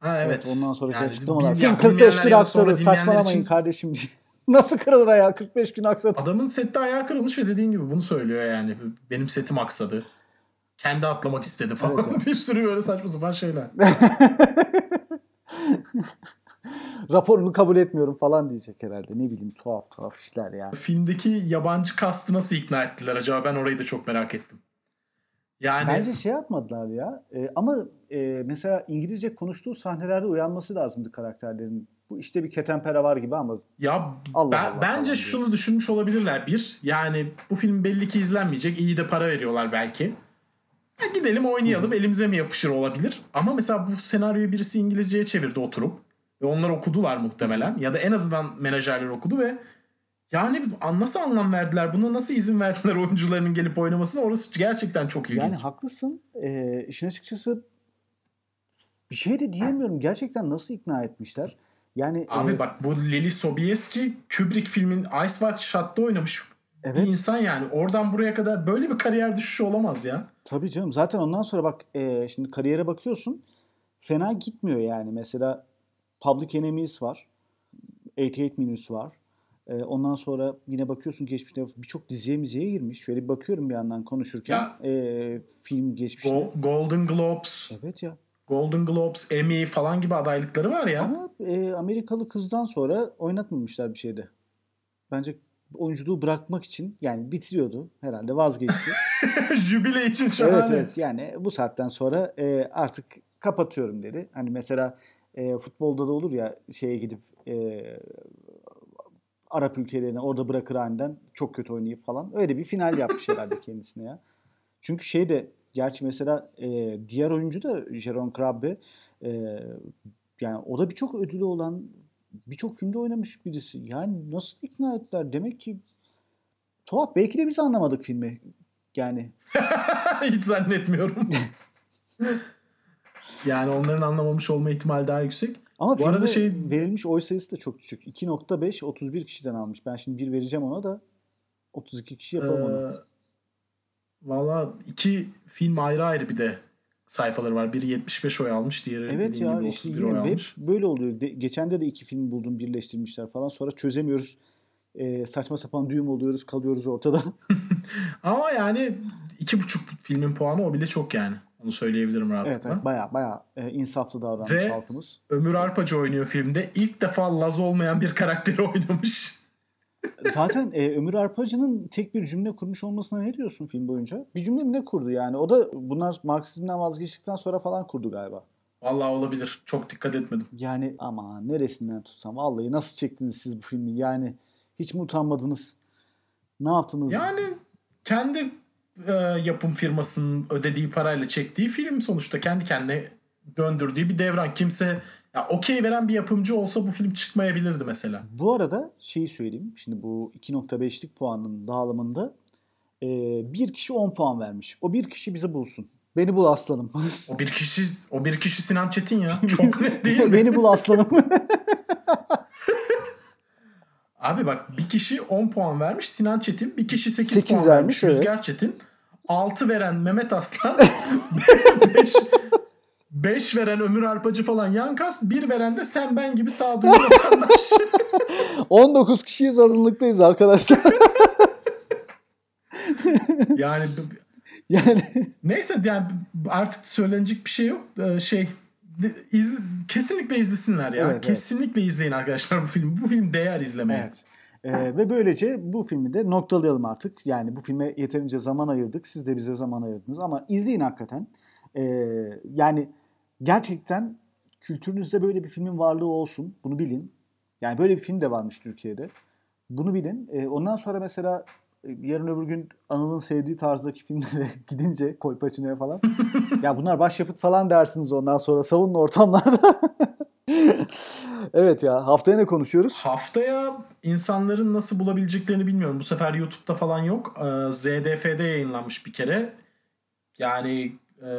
Ha evet. ondan sonraki Yani açıklamalar. Film 45 bilmeyenler gün aksadı. Saçmalamayın için- kardeşim. Nasıl kırılır ayağı 45 gün aksadı? Adamın sette ayağı kırılmış ve dediğin gibi bunu söylüyor yani. Benim setim aksadı. Kendi atlamak istedi falan. Evet, bir sürü böyle saçma sapan şeyler. Raporunu kabul etmiyorum falan diyecek herhalde. Ne bileyim tuhaf tuhaf işler ya. Filmdeki yabancı kastı nasıl ikna ettiler acaba? Ben orayı da çok merak ettim. Yani Bence şey yapmadılar ya. E, ama e, mesela İngilizce konuştuğu sahnelerde uyanması lazımdı karakterlerin. Bu işte bir ketenpere var gibi ama ya Allah ben- Allah bence şunu düşünmüş olabilirler. Bir, yani bu film belli ki izlenmeyecek. İyi de para veriyorlar belki. Ya gidelim oynayalım elimize mi yapışır olabilir. Ama mesela bu senaryoyu birisi İngilizceye çevirdi oturup. Ve onlar okudular muhtemelen. Ya da en azından menajerler okudu ve yani nasıl anlam verdiler? Buna nasıl izin verdiler oyuncularının gelip oynamasına? Orası gerçekten çok ilginç. Yani haklısın. Ee, işin açıkçası bir şey de diyemiyorum. Gerçekten nasıl ikna etmişler? Yani Abi e, bak bu Lily Sobieski Kubrick filmin Ice White Shot'ta oynamış Evet. bir insan yani. Oradan buraya kadar böyle bir kariyer düşüşü olamaz ya. Tabii canım. Zaten ondan sonra bak e, şimdi kariyere bakıyorsun. Fena gitmiyor yani. Mesela Public Enemies var. 88 Minutes var. E, ondan sonra yine bakıyorsun geçmişte birçok diziye miziye girmiş. Şöyle bir bakıyorum bir yandan konuşurken. E, film geçmişte. Go- Golden Globes. Evet ya. Golden Globes, Emmy falan gibi adaylıkları var ya. Ama e, Amerikalı kızdan sonra oynatmamışlar bir şeyde. Bence oyunculuğu bırakmak için yani bitiriyordu herhalde vazgeçti. Jübile için şahane. evet evet yani bu saatten sonra e, artık kapatıyorum dedi. Hani mesela e, futbolda da olur ya şeye gidip e, Arap ülkelerine orada bırakır aniden çok kötü oynayıp falan. Öyle bir final yapmış herhalde kendisine ya. Çünkü şey de gerçi mesela e, diğer oyuncu da Jeron Krabbe e, yani o da birçok ödülü olan birçok filmde oynamış birisi. Yani nasıl ikna ettiler? Demek ki tuhaf. Belki de biz anlamadık filmi. Yani Hiç zannetmiyorum. yani onların anlamamış olma ihtimali daha yüksek. Ama Bu arada şey verilmiş oy sayısı da çok düşük. 2.5 31 kişiden almış. Ben şimdi bir vereceğim ona da 32 kişi yapalım onu. Ee, Valla iki film ayrı ayrı bir de sayfaları var. Biri 75 oy almış, diğeri Evet dediğim ya gibi işte 31 oy yine hep almış. böyle oluyor. De- geçende de iki film buldum birleştirmişler falan. Sonra çözemiyoruz. Ee, saçma sapan düğüm oluyoruz kalıyoruz ortada. Ama yani iki buçuk filmin puanı o bile çok yani. Onu söyleyebilirim rahatlıkla. evet, evet baya baya e, insaflı davranmış Ve halkımız. Ömür Arpacı oynuyor filmde. İlk defa Laz olmayan bir karakteri oynamış. Zaten e, Ömür Arpacı'nın tek bir cümle kurmuş olmasına ne diyorsun film boyunca? Bir cümle mi ne kurdu yani? O da bunlar Marksizmden vazgeçtikten sonra falan kurdu galiba. Vallahi olabilir. Çok dikkat etmedim. Yani ama neresinden tutsam vallahi nasıl çektiniz siz bu filmi? Yani hiç mi utanmadınız? Ne yaptınız? Yani kendi e, yapım firmasının ödediği parayla çektiği film sonuçta kendi kendine döndürdüğü bir devran. Kimse ya okey veren bir yapımcı olsa bu film çıkmayabilirdi mesela. Bu arada şeyi söyleyeyim. Şimdi bu 2.5'lik puanın dağılımında e, bir kişi 10 puan vermiş. O bir kişi bizi bulsun. Beni bul aslanım. O bir kişi o bir kişi Sinan Çetin ya. Çok net değil mi? Beni bul aslanım. Abi bak bir kişi 10 puan vermiş Sinan Çetin. Bir kişi 8, Sekiz puan vermiş, vermiş evet. Rüzgar Çetin. 6 veren Mehmet Aslan. 5 5 veren Ömür Arpacı falan yan kast. 1 veren de sen ben gibi sağduyu vatandaş. 19 kişiyiz azınlıktayız arkadaşlar. yani yani neyse yani artık söylenecek bir şey yok. Ee, şey izle, kesinlikle izlesinler ya. Evet, evet. kesinlikle izleyin arkadaşlar bu filmi. Bu film değer izlemeye. Evet. Ee, ve böylece bu filmi de noktalayalım artık. Yani bu filme yeterince zaman ayırdık. Siz de bize zaman ayırdınız. Ama izleyin hakikaten. Ee, yani gerçekten kültürünüzde böyle bir filmin varlığı olsun. Bunu bilin. Yani böyle bir film de varmış Türkiye'de. Bunu bilin. Ee, ondan sonra mesela e, yarın öbür gün Anıl'ın sevdiği tarzdaki filmlere gidince Kolpaçino'ya falan. ya bunlar başyapıt falan dersiniz ondan sonra savunun ortamlarda. evet ya haftaya ne konuşuyoruz? Haftaya insanların nasıl bulabileceklerini bilmiyorum. Bu sefer YouTube'da falan yok. Ee, ZDF'de yayınlanmış bir kere. Yani e,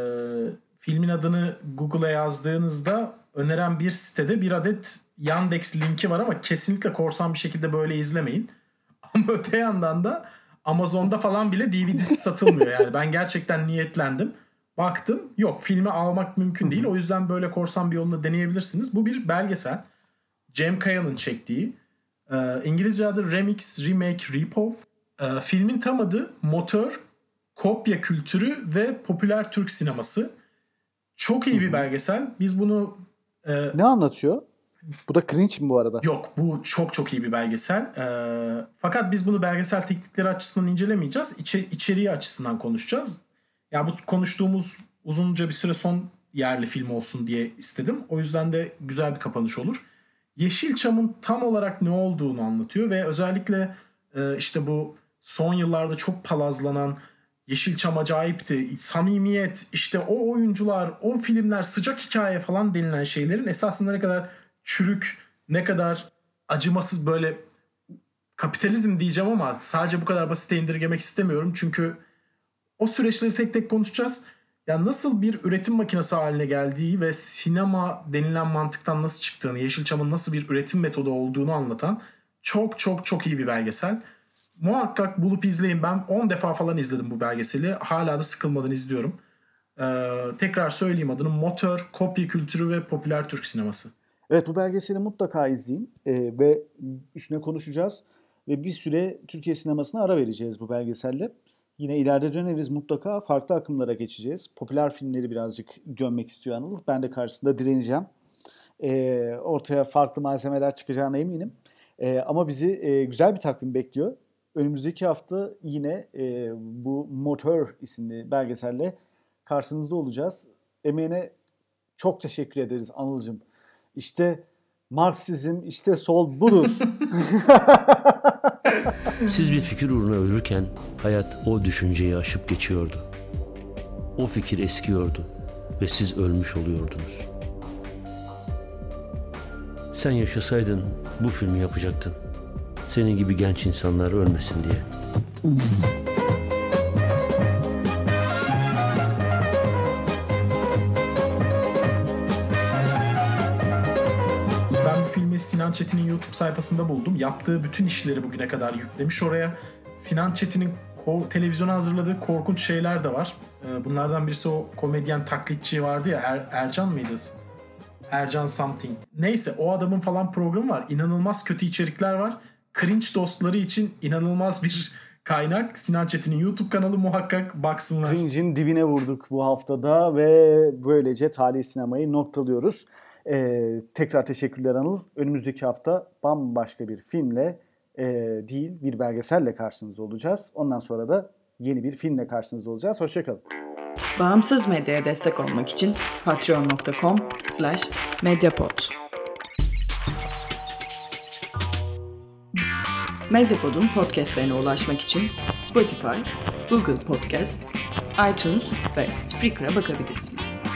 filmin adını Google'a yazdığınızda öneren bir sitede bir adet Yandex linki var ama kesinlikle korsan bir şekilde böyle izlemeyin. Ama öte yandan da Amazon'da falan bile DVD'si satılmıyor yani. Ben gerçekten niyetlendim. Baktım yok filmi almak mümkün değil. O yüzden böyle korsan bir yolunu deneyebilirsiniz. Bu bir belgesel. Cem Kaya'nın çektiği. Ee, İngilizce adı Remix, Remake, Repov. Ee, filmin tam adı Motor, Kopya Kültürü ve Popüler Türk Sineması. Çok iyi bir belgesel. Biz bunu e, Ne anlatıyor? Bu da cringe mi bu arada? Yok bu çok çok iyi bir belgesel. Ee, fakat biz bunu belgesel teknikleri açısından incelemeyeceğiz. İçe, içeriği açısından konuşacağız. Ya bu konuştuğumuz uzunca bir süre son yerli film olsun diye istedim. O yüzden de güzel bir kapanış olur. Yeşilçam'ın tam olarak ne olduğunu anlatıyor ve özellikle e, işte bu son yıllarda çok palazlanan Yeşilçam acayipti, samimiyet, işte o oyuncular, o filmler, sıcak hikaye falan denilen şeylerin esasında ne kadar çürük, ne kadar acımasız böyle kapitalizm diyeceğim ama sadece bu kadar basite indirgemek istemiyorum. Çünkü o süreçleri tek tek konuşacağız. Yani nasıl bir üretim makinesi haline geldiği ve sinema denilen mantıktan nasıl çıktığını, Yeşilçam'ın nasıl bir üretim metodu olduğunu anlatan çok çok çok iyi bir belgesel. Muhakkak bulup izleyin. Ben 10 defa falan izledim bu belgeseli. Hala da sıkılmadan izliyorum. Ee, tekrar söyleyeyim adını. Motor, kopya kültürü ve popüler Türk sineması. Evet bu belgeseli mutlaka izleyin Ee, ve üstüne konuşacağız. Ve bir süre Türkiye sinemasına ara vereceğiz bu belgeselle. Yine ileride döneriz mutlaka farklı akımlara geçeceğiz. Popüler filmleri birazcık gömmek istiyor Anıl. Ben de karşısında direneceğim. Ee, ortaya farklı malzemeler çıkacağına eminim. Ee, ama bizi e, güzel bir takvim bekliyor. Önümüzdeki hafta yine e, bu Motor isimli belgeselle karşınızda olacağız. Emeğine çok teşekkür ederiz Anıl'cığım. İşte Marksizm, işte sol budur. Siz bir fikir uğruna ölürken hayat o düşünceyi aşıp geçiyordu. O fikir eskiyordu ve siz ölmüş oluyordunuz. Sen yaşasaydın bu filmi yapacaktın. Senin gibi genç insanlar ölmesin diye. Ben bu filmi Sinan Çetin'in YouTube sayfasında buldum. Yaptığı bütün işleri bugüne kadar yüklemiş oraya. Sinan Çetin'in televizyona hazırladığı korkunç şeyler de var. Ee, Bunlardan birisi o komedyen taklitçi vardı ya Er- Ercan mıydı? Ercan Something. Neyse o adamın falan programı var. İnanılmaz kötü içerikler var. Cringe dostları için inanılmaz bir kaynak. Sinan Çetin'in YouTube kanalı muhakkak baksınlar. Cringe'in dibine vurduk bu haftada ve böylece tarihi sinemayı noktalıyoruz. Ee, tekrar teşekkürler Anıl. Önümüzdeki hafta bambaşka bir filmle e, değil bir belgeselle karşınızda olacağız. Ondan sonra da yeni bir filmle karşınızda olacağız. Hoşçakalın. Bağımsız medyaya destek olmak için patreon.com slash medyapod. Medyapod'un podcastlerine ulaşmak için Spotify, Google Podcasts, iTunes ve Spreaker'a bakabilirsiniz.